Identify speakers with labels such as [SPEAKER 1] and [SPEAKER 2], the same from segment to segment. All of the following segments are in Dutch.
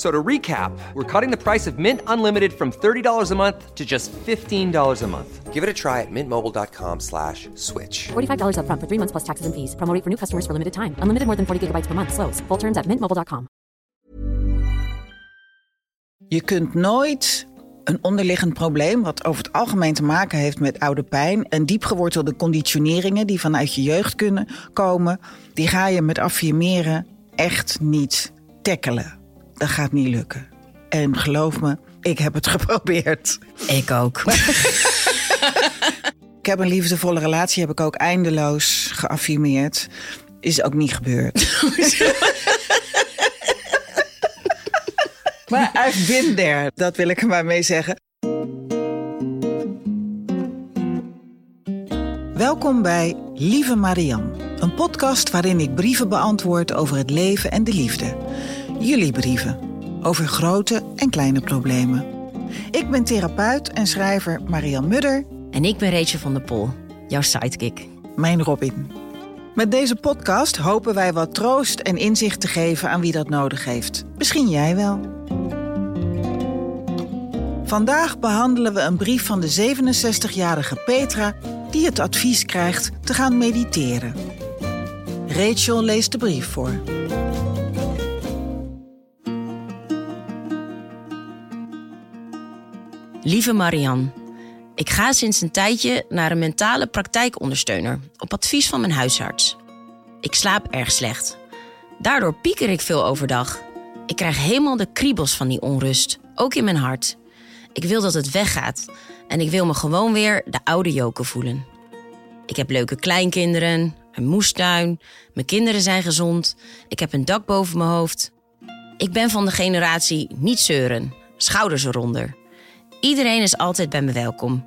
[SPEAKER 1] So to recap, we're cutting the price of Mint Unlimited from $30 a month to just $15 a month. Give it a try at mintmobile.com slash switch.
[SPEAKER 2] $45 upfront for three months plus taxes and fees. Promo rate for new customers for limited time. Unlimited more than 40 gigabytes per month. Slows. Full terms at mintmobile.com.
[SPEAKER 3] Je kunt nooit een onderliggend probleem, wat over het algemeen te maken heeft met oude pijn en diepgewortelde conditioneringen die vanuit je jeugd kunnen komen, die ga je met affirmeren echt niet tackelen. Dat gaat niet lukken. En geloof me, ik heb het geprobeerd.
[SPEAKER 4] Ik ook.
[SPEAKER 3] Ik heb een liefdevolle relatie, heb ik ook eindeloos geaffirmeerd. Is ook niet gebeurd. maar I've been there, dat wil ik er maar mee zeggen. Welkom bij Lieve Marian, een podcast waarin ik brieven beantwoord over het leven en de liefde. Jullie brieven, over grote en kleine problemen. Ik ben therapeut en schrijver Marian Mudder
[SPEAKER 4] En ik ben Rachel van der Pol, jouw sidekick.
[SPEAKER 3] mijn Robin. Met deze podcast hopen wij wat troost en inzicht te geven aan wie dat nodig heeft. Misschien jij wel. Vandaag behandelen we een brief van de 67-jarige Petra die het advies krijgt te gaan mediteren. Rachel leest de brief voor.
[SPEAKER 4] Lieve Marian, ik ga sinds een tijdje naar een mentale praktijkondersteuner op advies van mijn huisarts. Ik slaap erg slecht. Daardoor pieker ik veel overdag. Ik krijg helemaal de kriebels van die onrust, ook in mijn hart. Ik wil dat het weggaat en ik wil me gewoon weer de oude Joke voelen. Ik heb leuke kleinkinderen, een moestuin, mijn kinderen zijn gezond, ik heb een dak boven mijn hoofd. Ik ben van de generatie niet zeuren, schouders eronder. Iedereen is altijd bij me welkom.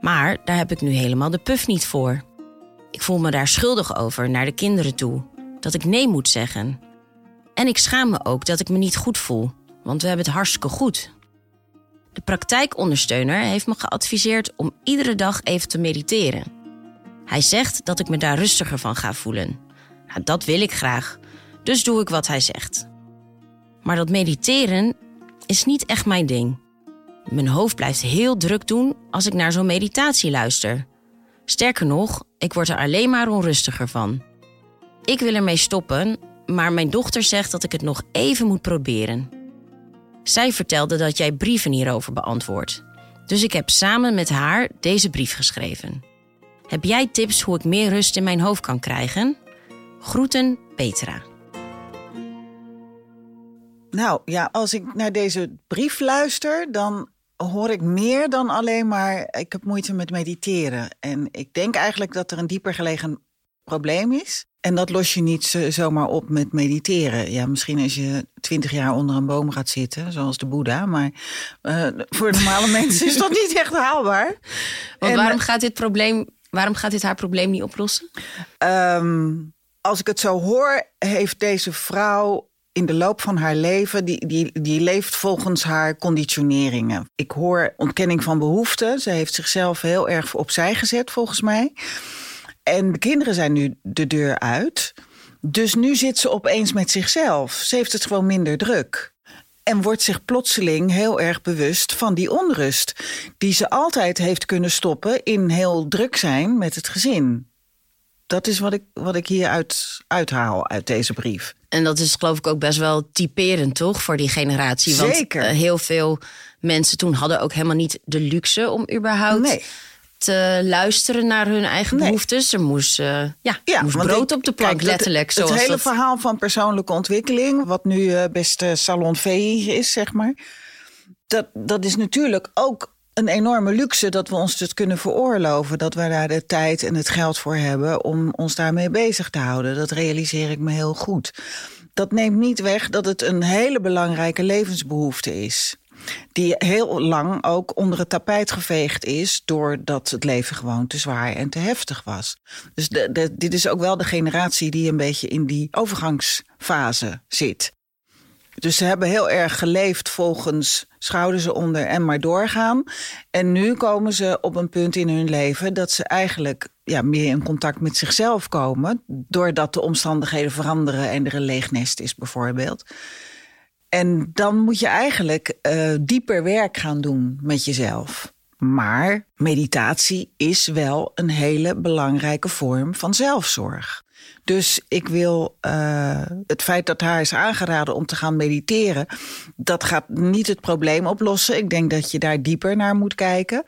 [SPEAKER 4] Maar daar heb ik nu helemaal de puf niet voor. Ik voel me daar schuldig over naar de kinderen toe, dat ik nee moet zeggen. En ik schaam me ook dat ik me niet goed voel, want we hebben het hartstikke goed. De praktijkondersteuner heeft me geadviseerd om iedere dag even te mediteren. Hij zegt dat ik me daar rustiger van ga voelen. Nou, dat wil ik graag, dus doe ik wat hij zegt. Maar dat mediteren is niet echt mijn ding. Mijn hoofd blijft heel druk doen als ik naar zo'n meditatie luister. Sterker nog, ik word er alleen maar onrustiger van. Ik wil ermee stoppen, maar mijn dochter zegt dat ik het nog even moet proberen. Zij vertelde dat jij brieven hierover beantwoordt. Dus ik heb samen met haar deze brief geschreven. Heb jij tips hoe ik meer rust in mijn hoofd kan krijgen? Groeten, Petra.
[SPEAKER 3] Nou ja, als ik naar deze brief luister, dan hoor ik meer dan alleen maar ik heb moeite met mediteren. En ik denk eigenlijk dat er een dieper gelegen probleem is. En dat los je niet zo- zomaar op met mediteren. Ja, misschien als je twintig jaar onder een boom gaat zitten, zoals de Boeddha. Maar eh, voor normale mensen is dat niet echt haalbaar.
[SPEAKER 4] Want
[SPEAKER 3] En,
[SPEAKER 4] waarom gaat dit probleem, waarom gaat dit haar probleem niet oplossen?
[SPEAKER 3] Ehm, als ik het zo hoor, heeft deze vrouw in de loop van haar leven, die, die, die leeft volgens haar conditioneringen. Ik hoor ontkenning van behoeften. Ze heeft zichzelf heel erg opzij gezet, volgens mij. En de kinderen zijn nu de deur uit. Dus nu zit ze opeens met zichzelf. Ze heeft het gewoon minder druk. En wordt zich plotseling heel erg bewust van die onrust. Die ze altijd heeft kunnen stoppen in heel druk zijn met het gezin. Dat is wat ik, wat ik hier uit, uithaal uit deze brief.
[SPEAKER 4] En dat is geloof ik ook best wel typerend, toch? Voor die generatie. Want
[SPEAKER 3] Zeker.
[SPEAKER 4] eh, heel veel mensen toen hadden ook helemaal niet de luxe om überhaupt
[SPEAKER 3] Nee.
[SPEAKER 4] te luisteren naar hun eigen
[SPEAKER 3] Nee.
[SPEAKER 4] behoeftes. Er moest, eh, ja, moest brood
[SPEAKER 3] ik-
[SPEAKER 4] op de plank,
[SPEAKER 3] kijk,
[SPEAKER 4] letterlijk.
[SPEAKER 3] Het
[SPEAKER 4] zoals
[SPEAKER 3] hele
[SPEAKER 4] dat-
[SPEAKER 3] verhaal van persoonlijke ontwikkeling, wat nu eh, best salonveeg is, zeg maar. Dat, dat is natuurlijk ook een enorme luxe dat we ons het kunnen veroorloven. Dat we daar de tijd en het geld voor hebben om ons daarmee bezig te houden. Dat realiseer ik me heel goed. Dat neemt niet weg dat het een hele belangrijke levensbehoefte is. Die heel lang ook onder het tapijt geveegd is. doordat het leven gewoon te zwaar en te heftig was. Dus dit is ook wel de generatie die een beetje in die overgangsfase zit. Dus ze hebben heel erg geleefd volgens schouders onder en maar doorgaan. En nu komen ze op een punt in hun leven dat ze eigenlijk ja, meer in contact met zichzelf komen. Doordat de omstandigheden veranderen en er een leeg nest is bijvoorbeeld. En dan moet je eigenlijk eh, dieper werk gaan doen met jezelf. Maar meditatie is wel een hele belangrijke vorm van zelfzorg. Dus ik wil eh, het feit dat haar is aangeraden om te gaan mediteren, dat gaat niet het probleem oplossen. Ik denk dat je daar dieper naar moet kijken.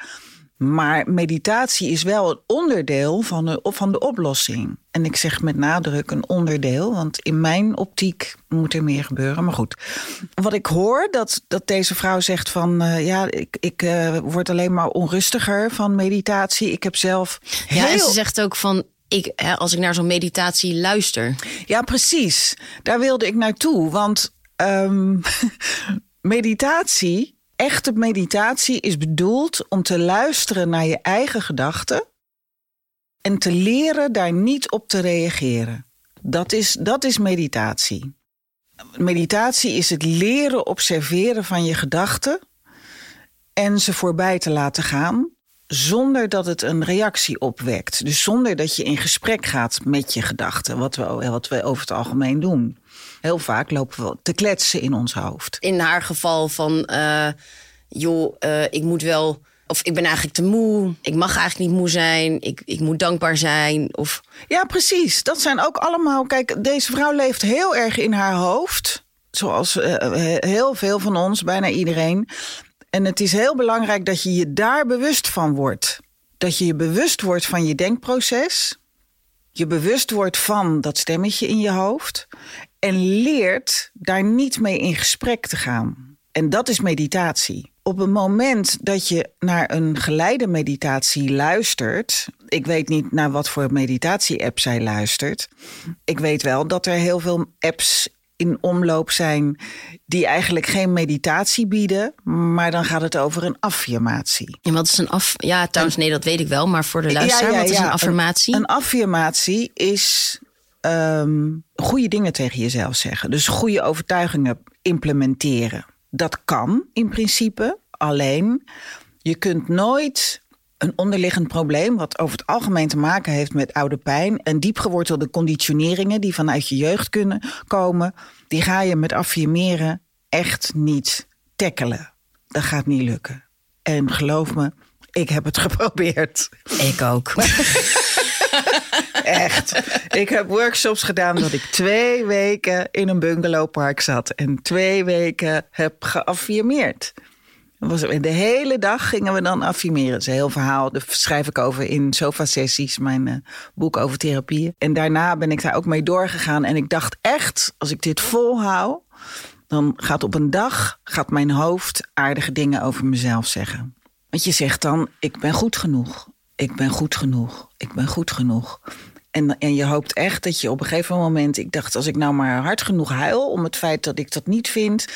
[SPEAKER 3] Maar meditatie is wel een onderdeel van de, van de oplossing. En ik zeg met nadruk een onderdeel, want in mijn optiek moet er meer gebeuren. Maar goed, wat ik hoor, dat, dat deze vrouw zegt van... eh, ja, ik, ik eh, word alleen maar onrustiger van meditatie. Ik heb zelf
[SPEAKER 4] Ja, en ze zegt ook van, ik, hè, als ik naar zo'n meditatie luister.
[SPEAKER 3] Ja, precies. Daar wilde ik naartoe. Want ehm, meditatie, echte meditatie, is bedoeld om te luisteren naar je eigen gedachten. En te leren daar niet op te reageren. Dat is, dat is meditatie. Meditatie is het leren observeren van je gedachten. En ze voorbij te laten gaan. Zonder dat het een reactie opwekt. Dus zonder dat je in gesprek gaat met je gedachten. Wat we, wat we over het algemeen doen. Heel vaak lopen we te kletsen in ons hoofd.
[SPEAKER 4] In haar geval van, eh, joh, eh, ik moet wel... Of ik ben eigenlijk te moe. Ik mag eigenlijk niet moe zijn. Ik, ik moet dankbaar zijn. Of
[SPEAKER 3] Ja, precies. Dat zijn ook allemaal. Kijk, deze vrouw leeft heel erg in haar hoofd. Zoals eh, heel veel van ons, bijna iedereen. En het is heel belangrijk dat je je daar bewust van wordt. Dat je je bewust wordt van je denkproces. Je bewust wordt van dat stemmetje in je hoofd. En leert daar niet mee in gesprek te gaan. En dat is meditatie. Op het moment dat je naar een geleide meditatie luistert. Ik weet niet naar wat voor meditatie-app zij luistert. Ik weet wel dat er heel veel apps in omloop zijn die eigenlijk geen meditatie bieden, maar dan gaat het over een affirmatie.
[SPEAKER 4] En wat is een af... Ja, trouwens, nee, dat weet ik wel. Maar voor de luisteraar, wat is een affirmatie?
[SPEAKER 3] Een, een affirmatie is ehm, goede dingen tegen jezelf zeggen. Dus goede overtuigingen implementeren. Dat kan in principe, alleen je kunt nooit een onderliggend probleem, wat over het algemeen te maken heeft met oude pijn en diepgewortelde conditioneringen die vanuit je jeugd kunnen komen, die ga je met affirmeren echt niet tackelen. Dat gaat niet lukken. En geloof me, ik heb het geprobeerd.
[SPEAKER 4] Ik ook.
[SPEAKER 3] Echt. Ik heb workshops gedaan dat ik twee weken in een bungalowpark zat. En twee weken heb geaffirmeerd. Dat De hele dag gingen we dan affirmeren. Het is een heel verhaal. Dat schrijf ik over in sofa-sessies, mijn eh, boek over therapieën. En daarna ben ik daar ook mee doorgegaan. En ik dacht echt, als ik dit volhoud... dan gaat op een dag gaat mijn hoofd aardige dingen over mezelf zeggen. Want je zegt dan, ik ben goed genoeg. Ik ben goed genoeg. Ik ben goed genoeg. En, en je hoopt echt dat je op een gegeven moment... Ik dacht, als ik nou maar hard genoeg huil om het feit dat ik dat niet vind...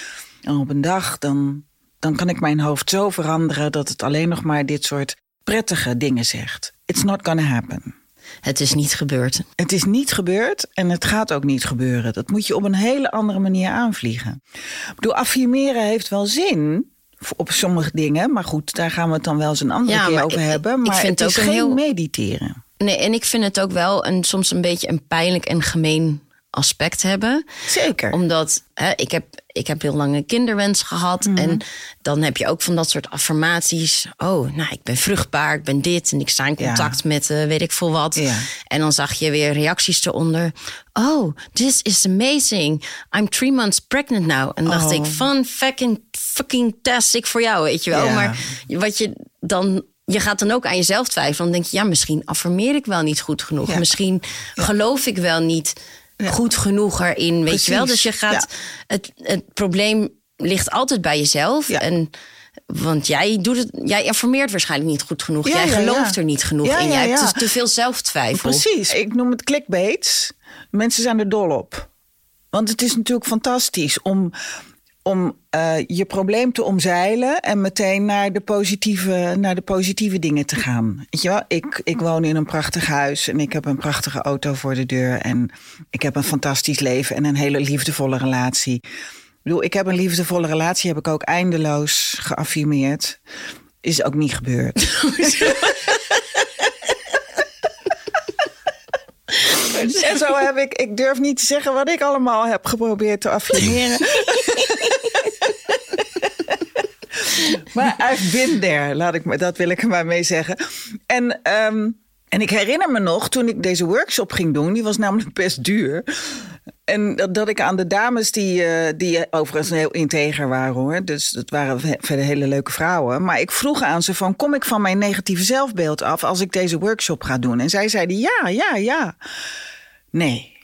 [SPEAKER 3] en op een dag, dan, dan kan ik mijn hoofd zo veranderen... dat het alleen nog maar dit soort prettige dingen zegt. It's not gonna happen.
[SPEAKER 4] Het is niet gebeurd.
[SPEAKER 3] Het is niet gebeurd en het gaat ook niet gebeuren. Dat moet je op een hele andere manier aanvliegen. Ik bedoel, affirmeren heeft wel zin op sommige dingen. Maar goed, daar gaan we het dan wel eens een andere
[SPEAKER 4] Ja,
[SPEAKER 3] keer over
[SPEAKER 4] ik-
[SPEAKER 3] hebben.
[SPEAKER 4] ik
[SPEAKER 3] Maar
[SPEAKER 4] vind
[SPEAKER 3] het is
[SPEAKER 4] ook een
[SPEAKER 3] geen
[SPEAKER 4] heel-
[SPEAKER 3] mediteren.
[SPEAKER 4] Nee, en ik vind het ook wel een, soms een beetje een pijnlijk en gemeen aspect hebben.
[SPEAKER 3] Zeker.
[SPEAKER 4] Omdat hè, ik, heb, ik heb heel lang een kinderwens gehad.
[SPEAKER 3] Mhm.
[SPEAKER 4] En dan heb je ook van dat soort affirmaties. Oh, nou, ik ben vruchtbaar, ik ben dit. En ik sta in contact met eh, weet ik veel wat.
[SPEAKER 3] Ja.
[SPEAKER 4] En dan zag je weer reacties eronder. Oh, this is amazing. I'm three months pregnant now. En dacht
[SPEAKER 3] Oh.
[SPEAKER 4] ik, fun fucking, fucking tastic voor jou, weet je wel.
[SPEAKER 3] Ja.
[SPEAKER 4] Maar wat je dan... Je gaat dan ook aan jezelf twijfelen. Dan denk je, ja, misschien affirmeer ik wel niet goed genoeg.
[SPEAKER 3] Ja.
[SPEAKER 4] Misschien geloof ik wel niet goed genoeg erin, weet je wel. Dus je gaat... Het, het probleem ligt altijd bij jezelf.
[SPEAKER 3] Ja.
[SPEAKER 4] En, want jij, doet het, jij informeert waarschijnlijk niet goed genoeg.
[SPEAKER 3] Ja,
[SPEAKER 4] jij
[SPEAKER 3] ja,
[SPEAKER 4] gelooft
[SPEAKER 3] ja.
[SPEAKER 4] er niet genoeg
[SPEAKER 3] Ja,
[SPEAKER 4] in.
[SPEAKER 3] ja,
[SPEAKER 4] Jij hebt dus te veel zelftwijfel.
[SPEAKER 3] Precies. Ik noem het clickbaits. Mensen zijn er dol op. Want het is natuurlijk fantastisch om, om eh, je probleem te omzeilen en meteen naar de positieve, naar de positieve dingen te gaan. Weet je wel? Ik, ik woon in een prachtig huis en ik heb een prachtige auto voor de deur. En ik heb een fantastisch leven en een hele liefdevolle relatie. Ik bedoel, ik heb een liefdevolle relatie, heb ik ook eindeloos geaffirmeerd. Is ook niet gebeurd. En zo heb ik, ik durf niet te zeggen wat ik allemaal heb geprobeerd te affirmeren. maar I've been there, laat ik, me- dat wil ik er maar mee zeggen. En, ehm, en ik herinner me nog, toen ik deze workshop ging doen, die was namelijk best duur. En dat, dat ik aan de dames die, eh, die overigens heel integer waren hoor. Dus dat waren ve- verder hele leuke vrouwen. Maar ik vroeg aan ze van, kom ik van mijn negatieve zelfbeeld af als ik deze workshop ga doen? En zij zeiden ja, ja, ja. Nee,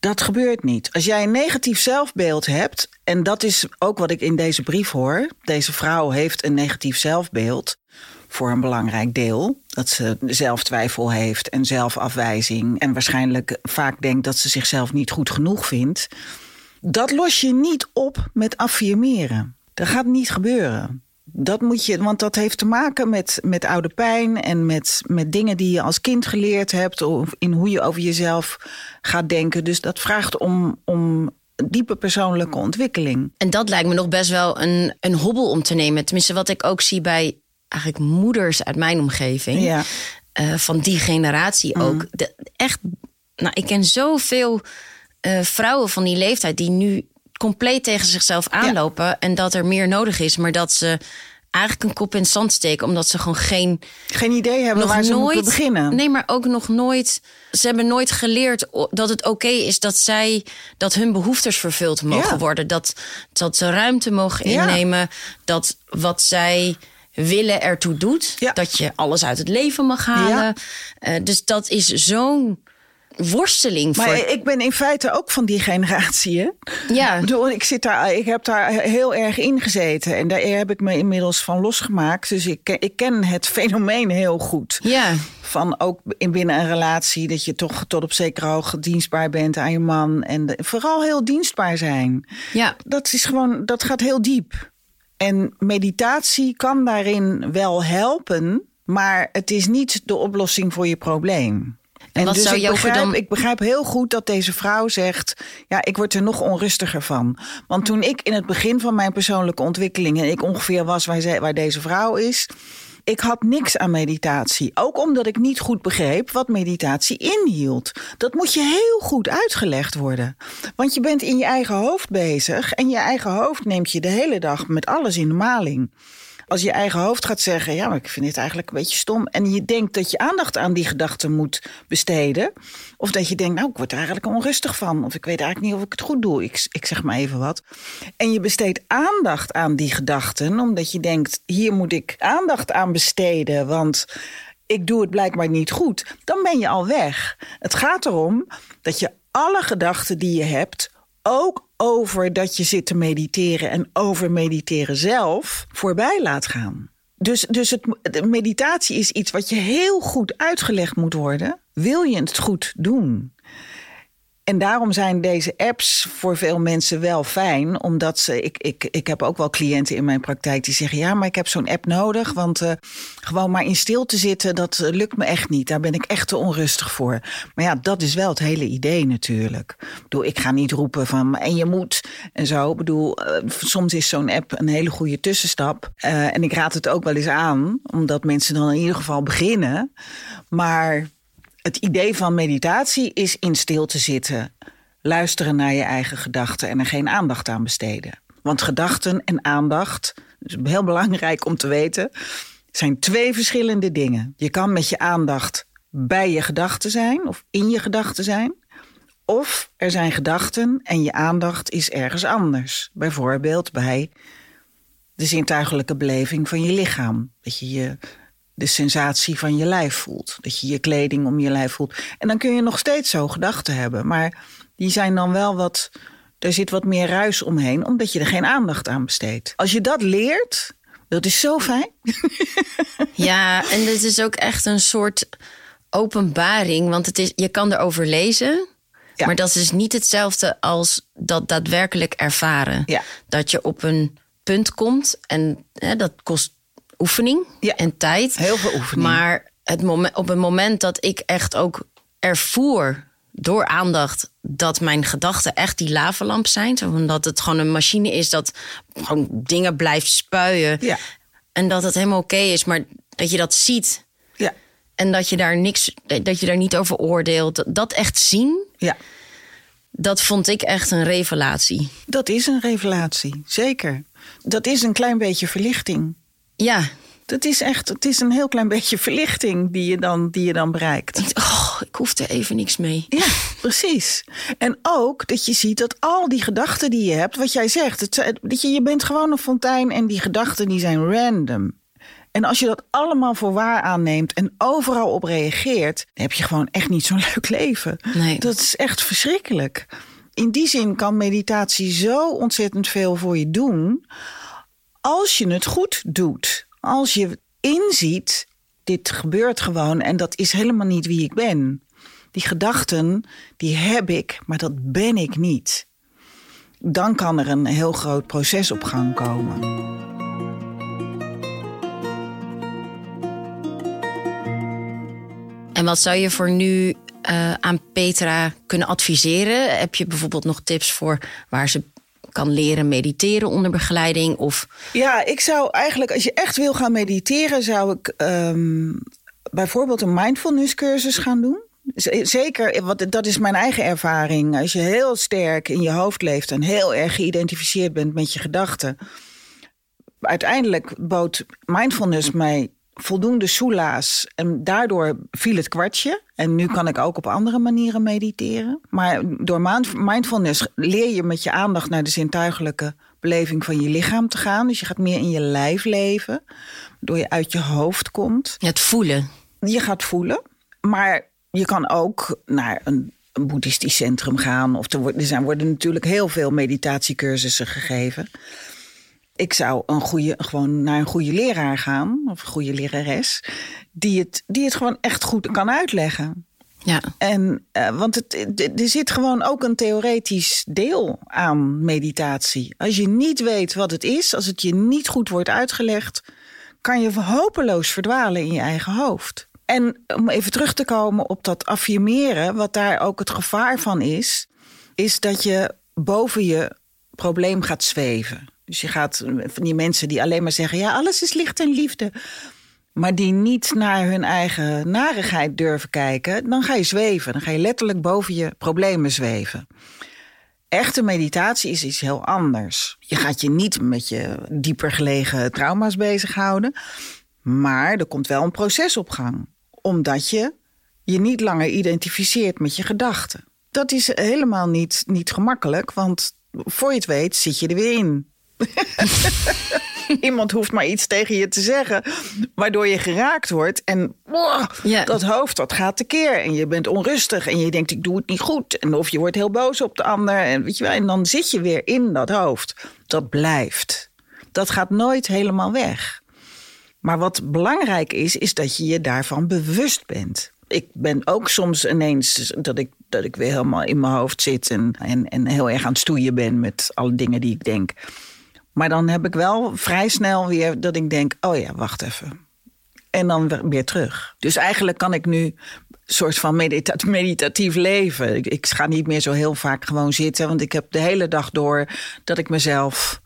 [SPEAKER 3] dat gebeurt niet. Als jij een negatief zelfbeeld hebt, en dat is ook wat ik in deze brief hoor. Deze vrouw heeft een negatief zelfbeeld voor een belangrijk deel. Dat ze zelftwijfel heeft en zelfafwijzing. En waarschijnlijk vaak denkt dat ze zichzelf niet goed genoeg vindt. Dat los je niet op met affirmeren. Dat gaat niet gebeuren. Dat moet je, want dat heeft te maken met, met oude pijn en met, met dingen die je als kind geleerd hebt. Of in hoe je over jezelf gaat denken. Dus dat vraagt om, om diepe persoonlijke ontwikkeling.
[SPEAKER 4] En dat lijkt me nog best wel een, een hobbel om te nemen. Tenminste, wat ik ook zie bij eigenlijk moeders uit mijn omgeving.
[SPEAKER 3] Ja.
[SPEAKER 4] eh, van die generatie ook. De, echt, nou, ik ken zoveel eh, vrouwen van die leeftijd die nu compleet tegen zichzelf aanlopen. En dat er meer nodig is, maar dat ze eigenlijk een kop in het zand steken. Omdat ze gewoon geen
[SPEAKER 3] Geen idee hebben
[SPEAKER 4] nog
[SPEAKER 3] waar ze
[SPEAKER 4] nooit.
[SPEAKER 3] moeten beginnen.
[SPEAKER 4] Nee, maar ook nog nooit. Ze hebben nooit geleerd dat het oké is dat zij dat hun behoeftes vervuld mogen
[SPEAKER 3] Ja.
[SPEAKER 4] worden. Dat, dat ze ruimte mogen
[SPEAKER 3] Ja.
[SPEAKER 4] innemen. Dat wat zij willen ertoe doet.
[SPEAKER 3] Ja.
[SPEAKER 4] Dat je alles uit het leven mag halen.
[SPEAKER 3] Ja.
[SPEAKER 4] Eh, dus dat is zo'n worsteling
[SPEAKER 3] Maar
[SPEAKER 4] voor.
[SPEAKER 3] ik ben in feite ook van die generatie. Hè?
[SPEAKER 4] Ja.
[SPEAKER 3] Ik, zit daar, ik heb daar heel erg in gezeten. En daar heb ik me inmiddels van losgemaakt. Dus ik, ken- ik ken het fenomeen heel goed.
[SPEAKER 4] Ja.
[SPEAKER 3] Van ook in binnen een relatie dat je toch tot op zekere hoogte dienstbaar bent aan je man. En de- vooral heel dienstbaar zijn.
[SPEAKER 4] Ja.
[SPEAKER 3] Dat is gewoon, dat gaat heel diep. En meditatie kan daarin wel helpen, maar het is niet de oplossing voor je probleem. En
[SPEAKER 4] wat
[SPEAKER 3] dus
[SPEAKER 4] zou
[SPEAKER 3] ik begrijp,
[SPEAKER 4] dan-
[SPEAKER 3] ik begrijp heel goed dat deze vrouw zegt: Ja, ik word er nog onrustiger van. Want toen ik in het begin van mijn persoonlijke ontwikkeling en ik ongeveer was waar, zij, waar deze vrouw is, ik had niks aan meditatie. Ook omdat ik niet goed begreep wat meditatie inhield. Dat moet je heel goed uitgelegd worden. Want je bent in je eigen hoofd bezig en je eigen hoofd neemt je de hele dag met alles in de maling. Als je eigen hoofd gaat zeggen, ja, maar ik vind dit eigenlijk een beetje stom. En je denkt dat je aandacht aan die gedachten moet besteden. Of dat je denkt, nou, ik word er eigenlijk onrustig van. Of ik weet eigenlijk niet of ik het goed doe. Ik, ik zeg maar even wat. En je besteedt aandacht aan die gedachten. Omdat je denkt, hier moet ik aandacht aan besteden. Want ik doe het blijkbaar niet goed. Dan ben je al weg. Het gaat erom dat je alle gedachten die je hebt ook over dat je zit te mediteren en over mediteren zelf voorbij laat gaan. Dus, dus het, de meditatie is iets wat je heel goed uitgelegd moet worden. Wil je het goed doen? En daarom zijn deze apps voor veel mensen wel fijn. Omdat ze. Ik, ik, ik heb ook wel cliënten in mijn praktijk die zeggen: Ja, maar ik heb zo'n app nodig. Want eh, gewoon maar in stilte zitten, dat eh, lukt me echt niet. Daar ben ik echt te onrustig voor. Maar ja, dat is wel het hele idee natuurlijk. Ik bedoel, ik ga niet roepen van. En je moet en zo. Ik bedoel, eh, soms is zo'n app een hele goede tussenstap. En ik raad het ook wel eens aan, omdat mensen dan in ieder geval beginnen. Maar het idee van meditatie is in stilte zitten. luisteren naar je eigen gedachten en er geen aandacht aan besteden. Want gedachten en aandacht, is heel belangrijk om te weten, zijn twee verschillende dingen. Je kan met je aandacht bij je gedachten zijn of in je gedachten zijn. Of er zijn gedachten en je aandacht is ergens anders. Bijvoorbeeld bij de zintuigelijke beleving van je lichaam. Dat je, je de sensatie van je lijf voelt. Dat je je kleding om je lijf voelt. En dan kun je nog steeds zo gedachten hebben. Maar die zijn dan wel wat. Er zit wat meer ruis omheen, omdat je er geen aandacht aan besteedt. Als je dat leert, dat is zo fijn.
[SPEAKER 4] Ja, en dit is ook echt een soort openbaring. Want het is, je kan erover lezen.
[SPEAKER 3] Ja.
[SPEAKER 4] Maar dat is niet hetzelfde als dat daadwerkelijk ervaren.
[SPEAKER 3] Ja.
[SPEAKER 4] Dat je op een punt komt en hè, dat kost oefening
[SPEAKER 3] Ja.
[SPEAKER 4] en tijd.
[SPEAKER 3] Heel veel oefening.
[SPEAKER 4] Maar het moment, op het moment dat ik echt ook ervoer door aandacht dat mijn gedachten echt die lavalamp zijn. Zo van dat het gewoon een machine is dat gewoon dingen blijft spuien.
[SPEAKER 3] Ja.
[SPEAKER 4] En dat het helemaal oké is, maar dat je dat ziet.
[SPEAKER 3] Ja,
[SPEAKER 4] En dat je daar niks, dat je daar niet over oordeelt. Dat- Dat echt zien,
[SPEAKER 3] ja.
[SPEAKER 4] dat vond ik echt een revelatie.
[SPEAKER 3] Dat is een revelatie, zeker. Dat is een klein beetje verlichting.
[SPEAKER 4] Ja,
[SPEAKER 3] Dat is echt, het is een heel klein beetje verlichting die je dan, die je dan bereikt.
[SPEAKER 4] oh, ik hoef er even niks mee.
[SPEAKER 3] Ja, precies. En ook dat je ziet dat al die gedachten die je hebt, wat jij zegt, het, dat je, je bent gewoon een fontein en die gedachten die zijn random. En als je dat allemaal voor waar aanneemt en overal op reageert, dan heb je gewoon echt niet zo'n leuk leven.
[SPEAKER 4] Nee.
[SPEAKER 3] Dat is echt verschrikkelijk. In die zin kan meditatie zo ontzettend veel voor je doen. Als je het goed doet. Als je inziet, dit gebeurt gewoon en dat is helemaal niet wie ik ben. Die gedachten, die heb ik, maar dat ben ik niet. Dan kan er een heel groot proces op gang komen.
[SPEAKER 4] En wat zou je voor nu eh, aan Petra kunnen adviseren? Heb je bijvoorbeeld nog tips voor waar ze kan leren mediteren onder begeleiding? Of
[SPEAKER 3] Ja, ik zou eigenlijk, als je echt wil gaan mediteren, zou ik ehm, bijvoorbeeld een mindfulness cursus gaan doen. Zeker, wat, dat is mijn eigen ervaring. Als je heel sterk in je hoofd leeft en heel erg geïdentificeerd bent met je gedachten. Uiteindelijk bood mindfulness mij voldoende soelaas. En daardoor viel het kwartje. En nu kan ik ook op andere manieren mediteren. Maar door mind- mindfulness leer je met je aandacht naar de zintuigelijke beleving van je lichaam te gaan. Dus je gaat meer in je lijf leven. Waardoor je uit je hoofd komt.
[SPEAKER 4] het voelen?
[SPEAKER 3] Je gaat voelen. Maar je kan ook naar een, een boeddhistisch centrum gaan. Of er, er zijn, worden natuurlijk heel veel meditatiecursussen gegeven. Ik zou een goede, gewoon naar een goede leraar gaan. Of een goede lerares. Die het, die het gewoon echt goed kan uitleggen.
[SPEAKER 4] Ja.
[SPEAKER 3] En, eh, want het, het- er zit gewoon ook een theoretisch deel aan meditatie. Als je niet weet wat het is, als het je niet goed wordt uitgelegd, kan je hopeloos verdwalen in je eigen hoofd. En om even terug te komen op dat affirmeren, wat daar ook het gevaar van is, is dat je boven je probleem gaat zweven. Dus je gaat van die mensen die alleen maar zeggen: ja, alles is licht en liefde maar die niet naar hun eigen narigheid durven kijken, dan ga je zweven. Dan ga je letterlijk boven je problemen zweven. Echte meditatie is iets heel anders. Je gaat je niet met je dieper gelegen trauma's bezighouden, maar er komt wel een proces op gang, omdat je je niet langer identificeert met je gedachten. Dat is helemaal niet, niet gemakkelijk, want voor je het weet zit je er weer in. Iemand hoeft maar iets tegen je te zeggen, waardoor je geraakt wordt. En
[SPEAKER 4] Ja.
[SPEAKER 3] dat hoofd dat gaat tekeer. En je bent onrustig en je denkt, ik doe het niet goed. En of je wordt heel boos op de ander. En, weet je wel, en dan zit je weer in dat hoofd. Dat blijft. Dat gaat nooit helemaal weg. Maar wat belangrijk is, is dat je je daarvan bewust bent. Ik ben ook soms ineens dat ik, dat ik weer helemaal in mijn hoofd zit en, en, en heel erg aan het stoeien ben met alle dingen die ik denk. Maar dan heb ik wel vrij snel weer dat ik denk: oh ja, wacht even. En dan weer- terug. Dus eigenlijk kan ik nu een soort van medita- meditatief leven. Ik, ik ga niet meer zo heel vaak gewoon zitten, want ik heb de hele dag door dat ik mezelf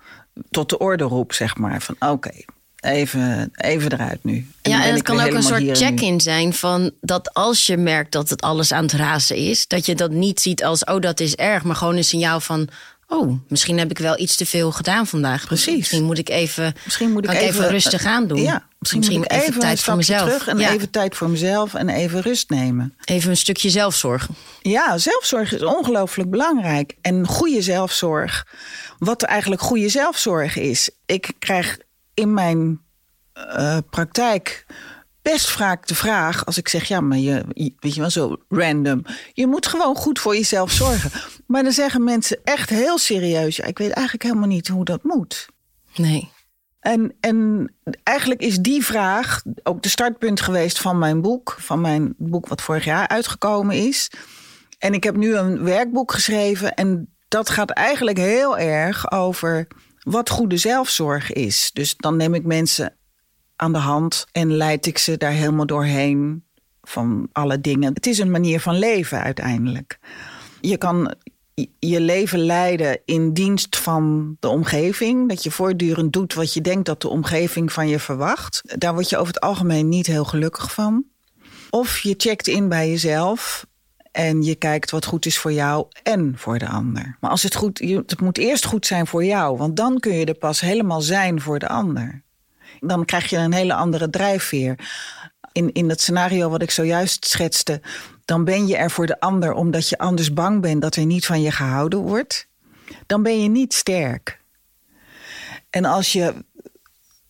[SPEAKER 3] tot de orde roep, zeg maar. Van oké, even, even eruit nu. En
[SPEAKER 4] Ja, en het kan ook een soort check-in zijn van dat als je merkt dat het alles aan het razen is, dat je dat niet ziet als oh dat is erg, maar gewoon een signaal van oh misschien heb ik wel iets te veel gedaan vandaag.
[SPEAKER 3] Precies.
[SPEAKER 4] Misschien moet ik even,
[SPEAKER 3] Misschien moet ik even,
[SPEAKER 4] rustig aan doen.
[SPEAKER 3] Ja, misschien, moet ik even, een
[SPEAKER 4] tijd voor mezelf.
[SPEAKER 3] terug en
[SPEAKER 4] ja,
[SPEAKER 3] even tijd voor mezelf en even rust nemen.
[SPEAKER 4] even een stukje zelfzorg.
[SPEAKER 3] Ja, zelfzorg is ongelooflijk belangrijk. En goede zelfzorg. Wat eigenlijk goede zelfzorg is. Ik krijg in mijn eh, praktijk best vaak de vraag... als ik zeg, ja, maar je- weet je wel, zo random... je moet gewoon goed voor jezelf zorgen. Maar dan zeggen mensen echt heel serieus... ja, ik weet eigenlijk helemaal niet hoe dat moet.
[SPEAKER 4] Nee.
[SPEAKER 3] En, en eigenlijk is die vraag ook de startpunt geweest van mijn boek. Van mijn boek wat vorig jaar uitgekomen is. En ik heb nu een werkboek geschreven. En dat gaat eigenlijk heel erg over wat goede zelfzorg is. Dus dan neem ik mensen aan de hand en leid ik ze daar helemaal doorheen van alle dingen. Het is een manier van leven uiteindelijk. Je kan je leven leiden in dienst van de omgeving. Dat je voortdurend doet wat je denkt dat de omgeving van je verwacht. Daar word je over het algemeen niet heel gelukkig van. Of je checkt in bij jezelf en je kijkt wat goed is voor jou en voor de ander. Maar als het goed, het moet eerst goed zijn voor jou, want dan kun je er pas helemaal zijn voor de ander. Dan krijg je een hele andere drijfveer. In, in dat scenario wat ik zojuist schetste, dan ben je er voor de ander omdat je anders bang bent dat er niet van je gehouden wordt. Dan ben je niet sterk. En als je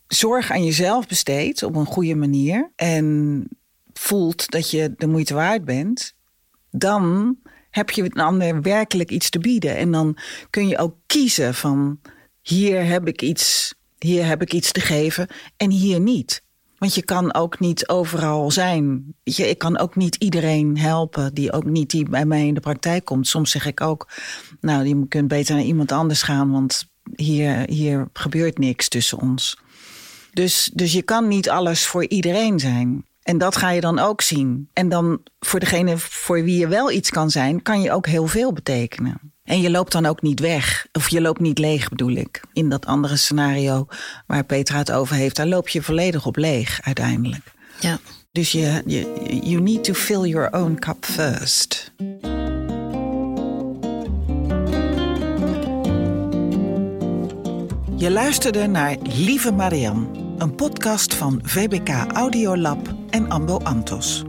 [SPEAKER 3] zorg aan jezelf besteedt op een goede manier en voelt dat je de moeite waard bent, dan heb je een ander werkelijk iets te bieden. En dan kun je ook kiezen van hier heb ik iets, hier heb ik iets te geven en hier niet. Want je kan ook niet overal zijn. Je, ik kan ook niet iedereen helpen die ook niet die bij mij in de praktijk komt. Soms zeg ik ook, nou, je kunt beter naar iemand anders gaan, want hier, hier gebeurt niks tussen ons. Dus, dus je kan niet alles voor iedereen zijn. En dat ga je dan ook zien. En dan voor degene voor wie je wel iets kan zijn, kan je ook heel veel betekenen. En je loopt dan ook niet weg. Of je loopt niet leeg, bedoel ik. In dat andere scenario waar Petra het over heeft, daar loop je volledig op leeg uiteindelijk.
[SPEAKER 4] Ja.
[SPEAKER 3] Dus je, je, you need to fill your own cup first. Je luisterde naar Lieve Marianne, een podcast van VBK Audiolab en Ambo Antos.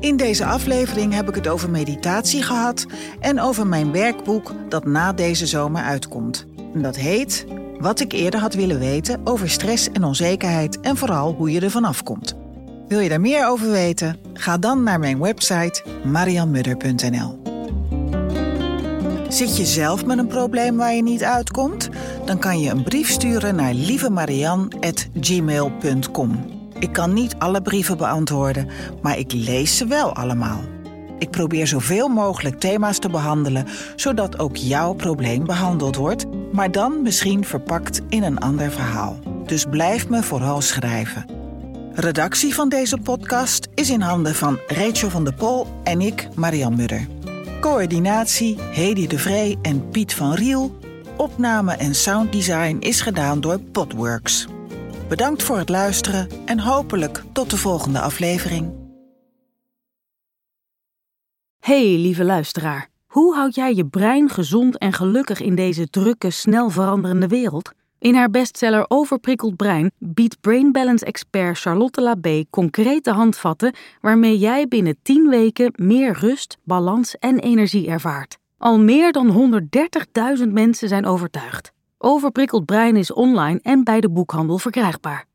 [SPEAKER 3] In deze aflevering heb ik het over meditatie gehad en over mijn werkboek dat na deze zomer uitkomt. Dat heet Wat ik eerder had willen weten over stress en onzekerheid en vooral hoe je er vanaf komt. Wil je daar meer over weten? Ga dan naar mijn website marianmudder.nl. Zit je zelf met een probleem waar je niet uitkomt? Dan kan je een brief sturen naar lievemarian.gmail.com. Ik kan niet alle brieven beantwoorden, maar ik lees ze wel allemaal. Ik probeer zoveel mogelijk thema's te behandelen, zodat ook jouw probleem behandeld wordt, maar dan misschien verpakt in een ander verhaal. Dus blijf me vooral schrijven. Redactie van deze podcast is in handen van Rachel van der Pol en ik, Marian Mudder. Coördinatie Hedy de Vree en Piet van Riel. Opname en sounddesign is gedaan door Podworks. Bedankt voor het luisteren en hopelijk tot de volgende aflevering.
[SPEAKER 5] Hey, lieve luisteraar. Hoe houd jij je brein gezond en gelukkig in deze drukke, snel veranderende wereld? In haar bestseller Overprikkeld Brein biedt Brain Balance expert Charlotte Labé concrete handvatten waarmee jij binnen 10 weken meer rust, balans en energie ervaart. Al meer dan 130.000 mensen zijn overtuigd. Overprikkeld Brein is online en bij de boekhandel verkrijgbaar.